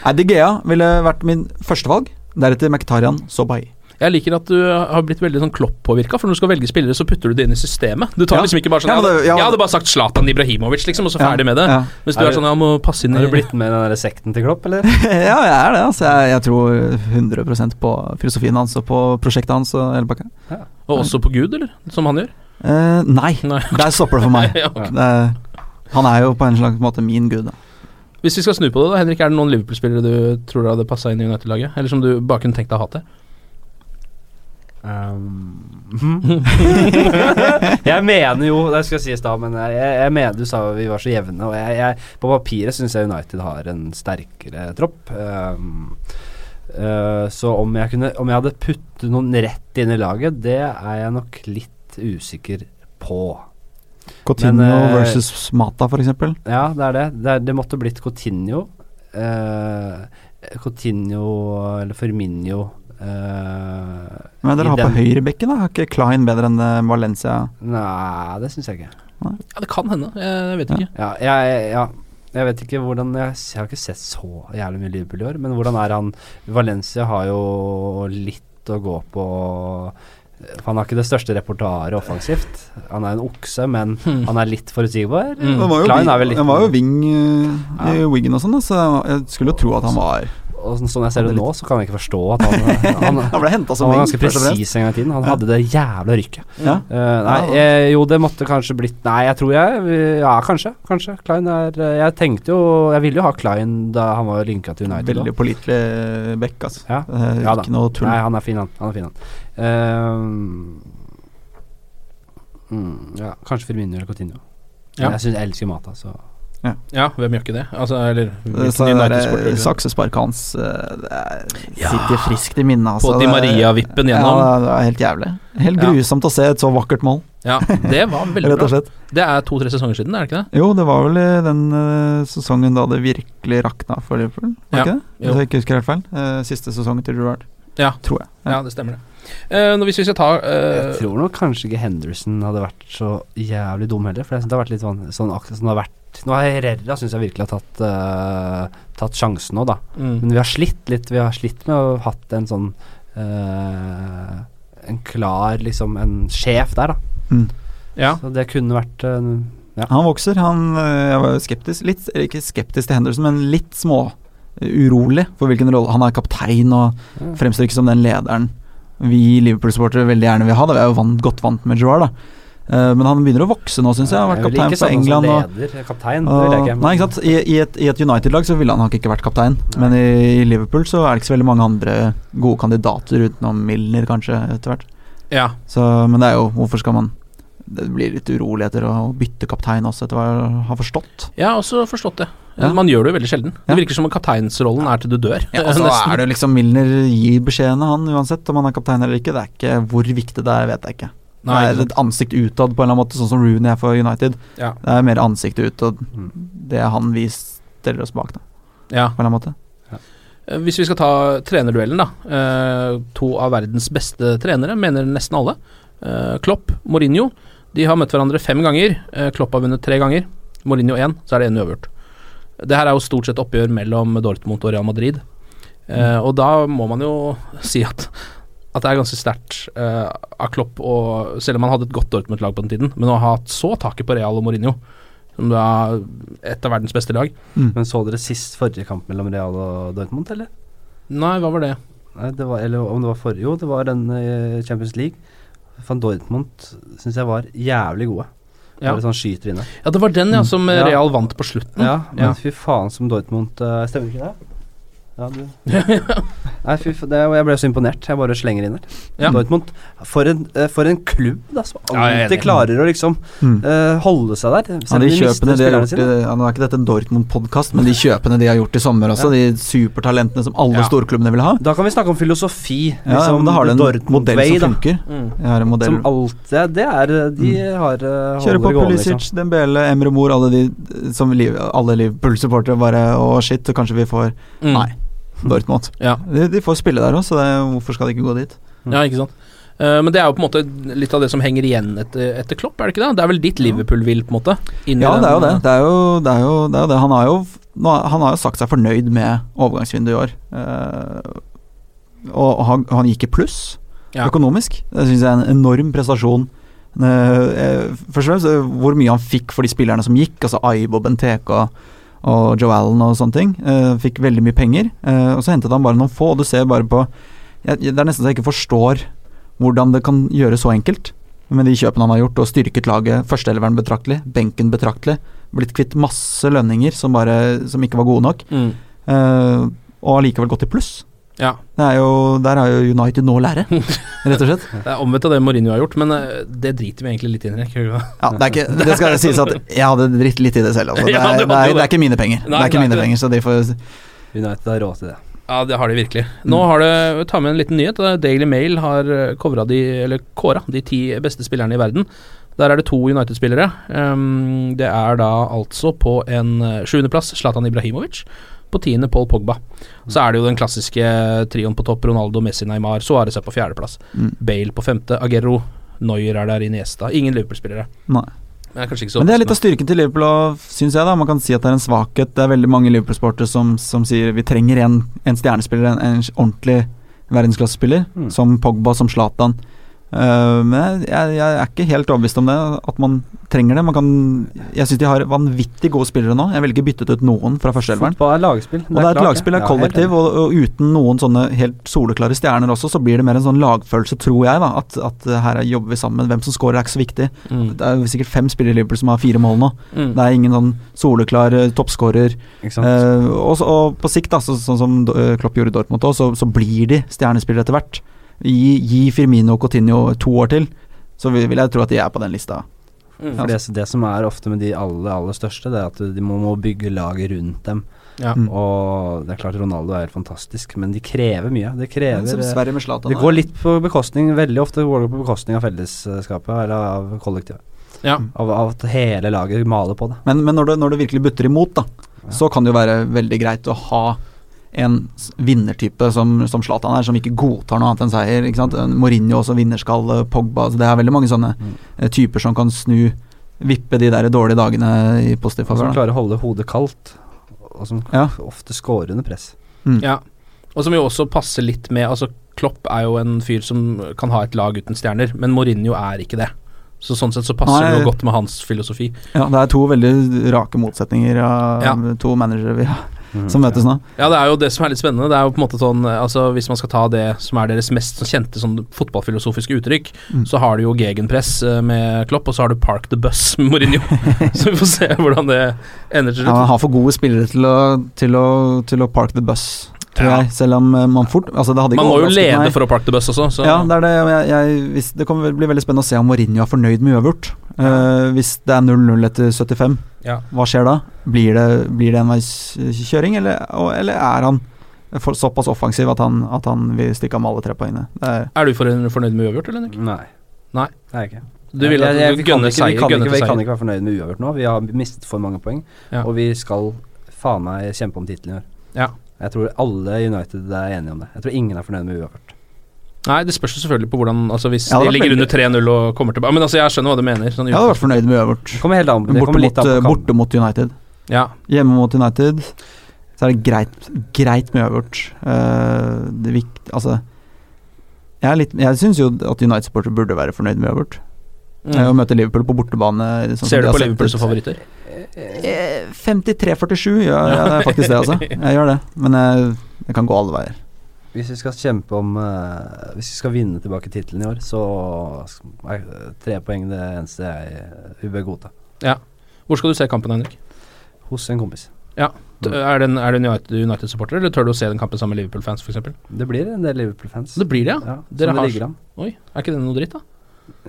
nei, De Gea ville vært min førstevalg. Deretter Mkhitaryan, så Bailly. Jeg liker at du har blitt veldig sånn klopp-påvirka, for når du skal velge spillere, så putter du det inn i systemet. Du tar Ja. liksom ikke bare sånn Ja, Jeg det- ja, jeg hadde bare sagt Zlatan Ibrahimovic, liksom, og så Ja, ferdig med det. ja. Mens du Er er sånn Ja, må passe inn Har du blitt med i den der sekten til Klopp, eller? [laughs] ja, jeg er det. altså Jeg, jeg tror 100% på filosofien hans og på prosjektet hans og hele pakka. Og også på Gud, eller? Som han gjør? Eh, nei, Nei. der stopper det for meg. [laughs] Ja, ok. det han er jo på en slags måte min gud. Da. Hvis vi skal snu på det, da, Henrik, er det noen Liverpool-spillere du tror hadde passa inn i United-laget? Eller som du bare kunne tenkt deg å ha til? Um, [laughs] jeg mener jo Det skal sies da, men jeg, jeg mener du sa vi var så jevne. Og jeg, jeg, på papiret syns jeg United har en sterkere tropp. Um, uh, så om jeg, kunne, om jeg hadde puttet noen rett inn i laget, det er jeg nok litt usikker på. Coutinho Men, eh, versus Mata, eksempel. Ja, det er det. Det, er, det måtte blitt Coutinho. Uh, Coutinho eller Firminio. Uh, Men dere har den. på høyrebekken, da? Har ikke Klein bedre enn eh, Valencia? Nei, det syns jeg ikke. Ja, Det kan hende. Jeg, jeg vet ikke. Ja, jeg, ja, jeg vet ikke hvordan jeg, jeg har ikke sett så jævlig mye Liverpool i år, men hvordan er han Valencia har jo litt å gå på Han har ikke det største repertoaret offensivt. Han er en okse, men han er litt forutsigbar. Mm. Han var jo, Klein er vel litt han var jo wing uh, i Ja. Wiggen og sånn, så jeg skulle jo tro at han var Og sånn, sånn jeg ser det nå, så kan jeg ikke forstå at han [laughs] Han, Han ble henta som han var ganske presis en gang i tiden. Han hadde det jævla rykket. Ja. Uh, nei, jeg, jo, det måtte kanskje blitt Nei, jeg tror jeg Ja, kanskje. Kanskje. Klein er eh, Jeg tenkte jo Jeg ville jo ha Klein da han var linka til United. Veldig pålitelig bekk, altså. Ja. Uh, Ja ikke noe tull. Nei, han er fin, han. han, er fin, han. Uh, mm, ja, kanskje Firmino eller Coutinho. Ja. Jeg synes jeg elsker Mata, så Ja, hvem gjør ikke det? Altså, eller hvilken saksesparket hans eh, Ja. sitter friskt i minnet. Altså. På Di Maria-vippen gjennom. Ja, det er helt jævlig. Helt Ja. grusomt å se et så vakkert mål, Ja, det var [laughs] veldig bra. Det er to-tre sesonger siden, er det ikke det? Jo, det var vel i den uh, sesongen da det virkelig rakna for Liverpool, var Ja, ikke det? jo. Hvis jeg ikke husker helt feil. Uh, siste sesongen til Ruard, Ja, tror jeg. ja det stemmer det. Uh, hvis vi skal ta uh, Jeg tror nok kanskje ikke Henderson hadde vært så jævlig dum heller. For jeg synes det har vært litt sånn, sånn det har vært Nå har Herrera syns jeg virkelig har tatt, uh, tatt sjansen nå, da. mm. Men vi har slitt litt. Vi har slitt med å ha hatt en sånn uh, En klar, liksom, en sjef der, da. Mm. Ja. Så det kunne vært uh, ja. Han vokser. Han, jeg var skeptisk, litt, ikke skeptisk til Henderson, men litt små urolig for hvilken rolle Han er kaptein og fremstår ikke som den lederen vi Liverpool-supportere veldig gjerne vil ha. Da. Vi er jo vant, godt vant med Joar, da. Eh, men han begynner å vokse nå, syns jeg. Han har vært kaptein for England. Og, leder, kaptein, og, ikke. nei, ikke sant. I, i et, et United-lag så ville han nok ikke vært kaptein, men i, i Liverpool så er det ikke så veldig mange andre gode kandidater utenom Milner, kanskje, etter hvert. ja. Så, men det er jo Hvorfor skal man Det blir litt uroligheter å bytte kaptein også, etter hva jeg har forstått. Jeg har også forstått det. Ja. Man gjør det jo veldig sjelden. Ja. Det virker som om kapteinsrollen er til du dør. Ja, [laughs] og så er det jo liksom Milner gir beskjedene, han, uansett om han er kaptein eller ikke. Det er ikke Hvor viktig det er, vet jeg ikke. Nei, det er et ansikt utad, på en eller annen måte, sånn som Rooney er for United. Ja. Det er mer ansiktet utad. Mm. Det er han vi stiller oss bak, da, Ja. på en eller annen måte. Ja. Hvis vi skal ta trenerduellen, da. Eh, to av verdens beste trenere, mener nesten alle. Eh, Klopp, Mourinho. De har møtt hverandre fem ganger. Eh, Klopp har vunnet tre ganger. Mourinho én, så er det én uavgjort. Det her er jo stort sett oppgjør mellom Dortmund og Real Madrid. Mm. og da må man jo si at at det er ganske sterkt uh, av Klopp, og, selv om han hadde et godt Dortmund-lag på den tiden, men å ha hatt så taket på Real og Mourinho, som da er et av verdens beste lag Men så dere sist forrige kamp mellom Real og Dortmund, eller? Nei, hva var det? Nei, det var, eller om det var forrige Jo, det var den uh, Champions League. Van Dortmund syns jeg var jævlig gode. Ja. Bare sånn skyter inne. Ja, det var den, ja, som eh, Ja. Real vant på slutten. Ja, men Ja. fy faen som Dortmund uh, Stemmer ikke det? Ja, du [laughs] Nei, fy faen, det, jeg ble så imponert. Jeg bare slenger inn der. Ja. Dortmund, for en, eh, for en klubb, da, som alltid ja, klarer å liksom Mm. uh, holde seg der. Ja, de kjøpene de har gjort i, ja, Nå er ikke dette en Dortmund-podkast, men de kjøpene de har gjort i sommer også, de supertalentene som alle Ja. storklubbene vil ha. Da kan vi snakke om filosofi. Liksom, da har du en Dortmund modell som funker. Mm. Har en modell Som alltid det, er De mm. har uh, Kjører på Pulisic, Dembele, Emre Mor, alle de som liv, alle Liverpool-supportere bare Å, shit, så kanskje vi får Mm. Nei. [laughs] Dortmund. Ja. De, de får spille der òg, så det, hvorfor skal de ikke gå dit? Ja, ikke sant. Eh, men det er jo på en måte litt av det som henger igjen etter, etter Klopp, er det ikke det? Det er vel ditt Liverpool vil, på en måte? Ja, det er jo det. Det er jo det. Er jo, det, er jo det. Han, har jo, han har jo sagt seg fornøyd med overgangsvinduet i år. Eh, og han, han gikk i pluss Ja. økonomisk. Det syns jeg er en enorm prestasjon. Eh, først og fremst eh, hvor mye han fikk for de spillerne som gikk, altså Aibo, Benteke og, og Joe Allen og sånne ting. Uh, fikk veldig mye penger. uh, og så hentet han bare noen få, og du ser bare på jeg, Det er nesten så jeg ikke forstår hvordan det kan gjøres så enkelt. Med de kjøpene han har gjort, og styrket laget, førsteeleveren betraktelig, benken betraktelig. Blitt kvitt masse lønninger som, bare, som ikke var gode nok. Mm. Uh, og allikevel gått i pluss. Ja. Det er jo, der har jo United nå å lære, [laughs] rett og slett. Det er omvendt av det Mourinho har gjort, men eh, det driter vi egentlig litt inn i. ikke? Ja, det, er ikke, det skal sies at jeg hadde dritt litt i det selv. Altså. [laughs] Det, er, det er, det det. er ikke mine penger. Nei, det er ikke er mine penger, så de får United har råd til det. Ja, det har de virkelig. Nå har det Ta med en liten nyhet. Daily Mail har kåra de, de ti beste spillerne i verden. Der er det to United-spillere. Um, det er da altså på en eh, sjuendeplass Zlatan Ibrahimovic. På tiende Paul Pogba. Så er det jo den klassiske trioen på topp. Ronaldo, Messi, Neymar. Suárez er på fjerdeplass. Mm. Bale på femte. Aguero. Neuer er der. Iniesta. Ingen Liverpool-spillere. Nei. Det kanskje ikke så Men det er litt av styrken til Liverpool, syns jeg. da Man kan si at det er en svakhet. Det er veldig mange Liverpool-sportere som, som sier vi trenger en, en stjernespiller, en, en ordentlig verdensklassespiller, Mm. som Pogba, som Zlatan. Eh, men jeg, jeg er ikke helt overbevist om det, at man trenger det. Man kan Jeg syns de har vanvittig gode spillere nå. Jeg ville ikke byttet ut noen fra førsteelveren. Fotball er lagspill. Og det er et lagspill, det er kollektiv, Ja, og, og uten noen sånne helt soleklare stjerner også, så blir det mer en sånn lagfølelse, tror jeg, da. At, at her er- jobber vi sammen. Hvem som scorer er ikke så viktig. Mm. Det er sikkert fem spillere i Liverpool som har fire mål nå. Mm. Det er ingen sånn soleklar uh, toppskårer. Eh, og, og på sikt, da, så, sånn som eh, Klopp gjorde i Dortmund òg, så, så blir de stjernespillere etter hvert. Gi, gi Firmino og Coutinho to år til, så vil, vil jeg tro at de er på den lista. Mm. For det, det som er ofte med de aller, aller største, det er at de må, må bygge laget rundt dem. Ja. Mm. Og det er klart Ronaldo er fantastisk, men de krever mye. Det krever Som Sverige. Det går litt på bekostning Veldig ofte går det på bekostning av fellesskapet, eller av kollektivet. Ja. Av, av at hele laget maler på det. Men, men når, det, når det virkelig butter imot, da, så kan det jo være veldig greit å ha en vinnertype som, som Zlatan er, som ikke godtar noe annet enn seier. Ikke sant? Mourinho også, vinnerskalle, Pogba altså Det er veldig mange sånne mm. typer som kan snu Vippe de der dårlige dagene i positiv favør. som da. klarer å holde hodet kaldt, og som Ja. ofte scorer under press. Mm. Ja, og som jo også passer litt med Altså, Klopp er jo en fyr som kan ha et lag uten stjerner, men Mourinho er ikke det. Så sånn sett så passer Nei. det jo godt med hans filosofi. Ja, det er to veldig rake motsetninger av Ja. to managere vi har, Mhm. som møtes nå. Ja, det er jo det som er litt spennende. Det er jo på en måte sånn Altså, hvis man skal ta det som er deres mest sånn kjente sånn fotballfilosofiske uttrykk, Mm. så har du jo gegenpress eh, med Klopp, og så har du Park the Bus med [laughs] Mourinho. så vi får se hvordan det ender til Ja, slutt. han har for gode spillere til å, til å, til å park the bus, tror Ja. jeg. Selv om eh, man fort altså det hadde ikke Man må jo lede meg. for å Park the Bus også, så Ja, det er det. Jeg, jeg, hvis, det kommer vel bli veldig spennende å se om Mourinho er fornøyd med uavgjort. Uh, hvis det er 0-0 etter 75, Ja. hva skjer da? Blir det, blir det enveiskjøring, eller, eller er han for, såpass offensiv at han, at han vil stikke av med alle tre poengene? Er, Er du fornøyd med uavgjort, eller? Nick? Nei. Nei. Det er jeg ikke. Du vil at du vi kan gønner ikke- vi seier, kan ikke- Vi kan ikke være fornøyd med uavgjort nå. Vi har mistet for mange poeng, Ja. og vi skal faen meg kjempe om tittelen i år. Ja. Jeg tror alle i United er enige om det. Jeg tror ingen er fornøyd med uavgjort. Nei, det spørs jo selvfølgelig på hvordan Altså Hvis Ja, de ligger under 3-0 og kommer tilbake Men altså, jeg skjønner hva du mener. Sånn, jeg hadde vært fornøyd med uavgjort. Borte eh, borte mot United. Ja. Hjemme mot United så er det greit, greit med uavgjort. Uh, det vik, altså Jeg, litt- jeg syns jo at United-supportere burde være fornøyd med uavgjort. Eh, Å Mm. møte Liverpool på bortebane sånn Ser du på Liverpool som favoritter? Eh, 53-47, ja, ja, det er faktisk det, altså. [laughs] Jeg gjør det. Men jeg, jeg kan gå alle veier. Hvis vi skal kjempe om uh, Hvis vi skal vinne tilbake tittelen i år, så er tre poeng det eneste jeg vi bør godta. Ja. Hvor skal du se kampen, Henrik? Hos en kompis. Ja. Er du en, United-supporter, United- eller tør du å se den kampen sammen med Liverpool-fans, f.eks.? Det blir en del Liverpool-fans. Det blir det, ja. Ja, Dere har... det. Oi, er ikke det noe dritt, da?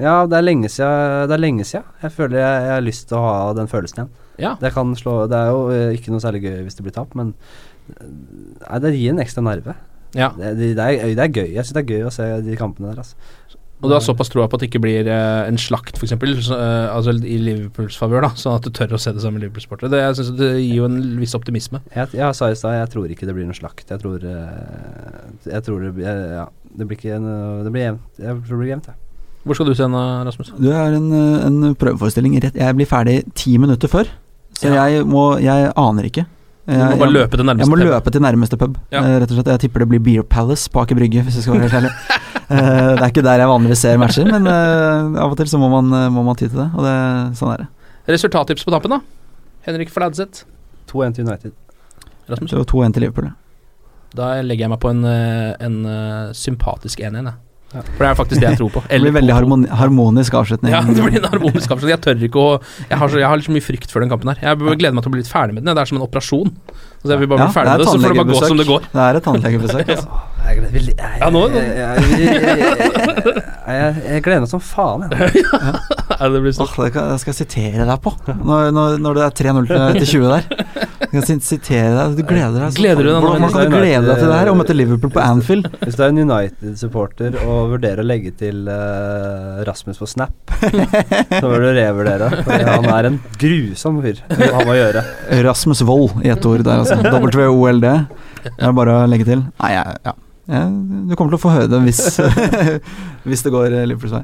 Ja, det er lenge siden. Er lenge siden. Jeg føler jeg, jeg har lyst til å ha den følelsen igjen. Ja. Det kan slå Det er jo eh, ikke noe særlig gøy hvis det blir tap, men eh, Nei, det gir en ekstra nerve. Ja. Det, det, det, er, det er gøy. Jeg syns det er gøy å se de kampene der, altså. Og du har såpass troa på at det ikke blir eh, en slakt, f.eks., uh, altså i Liverpools favør, da, sånn at du tør å se det sammen med Liverpool-sportere. Det, jeg synes det gir jo en viss optimisme. Jeg, jeg sa i stad jeg tror ikke det blir noen slakt. Jeg tror uh, Jeg tror det blir Ja, det blir ikke en, Det blir jevnt. Jeg tror det blir jevnt, jeg. Hvor skal du se den, Rasmus? Du er en, eh, en prøveforestilling Jeg blir ferdig ti minutter før, så jeg må Jeg aner ikke. Jeg, Du må bare løpe til nærmeste Jeg må pub. løpe til nærmeste pub, Ja. eh, rett og slett. Jeg tipper det blir Beer Palace på Aker Brygge, hvis jeg skal være helt ærlig. [laughs] Eh, det er ikke der jeg vanligvis ser matcher, men eh, av og til så må man, eh, må man ty til det, og det, sånn er det. Resultattips på tampen, da? Henrik Fladseth. 2-1 til United. Rasmus? Så 2-1 til Liverpool. ja. Da legger jeg meg på en, eh, en eh, sympatisk 1-1, jeg. For det er faktisk det jeg tror på. Det blir veldig harmoni harmonisk avslutning. Ja, det blir en harmonisk avslutning. Jeg tør ikke å Jeg har så, jeg har litt så mye frykt før den kampen her. Jeg gleder meg til å bli litt ferdig med den. Det er som en operasjon. Så jeg vil bare Ja, bli ferdig med det, så får det bare gå som det går. Det er et tannlegebesøk. Altså. Jeg gleder, jeg, jeg, jeg gleder meg som faen, jeg. Ja, [laughs] det blir sånn. Åh, det skal jeg sitere deg på, når, når, når det er 3-0 til, til 20 der. Jeg skal sitere deg, du gleder deg. så- Gleder du deg Hvordan kan du glede deg til det her? Om møte Liverpool på Anfield? Hvis du er en United-supporter og vurderer å legge til uh, Rasmus på Snap, [laughs] så bør du revurdere. For han er en grusom fyr. Det han må gjøre. Rasmus Wold i ett ord der, altså. W-O-L-D. Det er bare å legge til. Nei, jeg, ja. Du kommer til å få høre det hvis, [laughs] [laughs] hvis det går eh, Liverpools vei.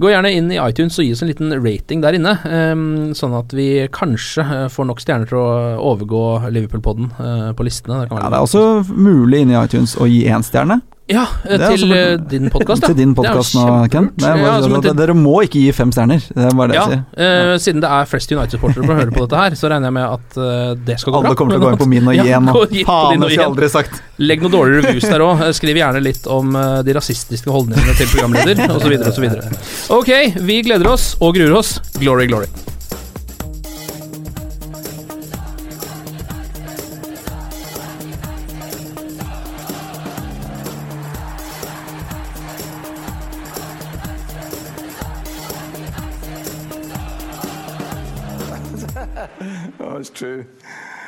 Gå gjerne inn i iTunes og gi oss en liten rating der inne, ehm, sånn at vi kanskje eh, får nok stjerner til å overgå Liverpool-podden eh, på listene. Det kan Ja, det er også mulig inni iTunes å gi én stjerne. Ja, eh, til også- eh, din podcast, ja. [laughs] Til din podkast nå, Ken. Ja, som dere må ikke gi fem stjerner. Det er bare det Ja, jeg sier. eh, siden det er flest United-sportere for å høre på dette her, så regner jeg med at uh, det skal gå bra. Alle kommer til å gå inn på min og [laughs] gi en på Faen, det aldri sagt. Legg noen dårlige reviews der òg. Skriv gjerne litt om uh, de rasistiske holdningene til programleder, osv., osv. Ok, vi gleder oss og gruer oss. Glory, glory.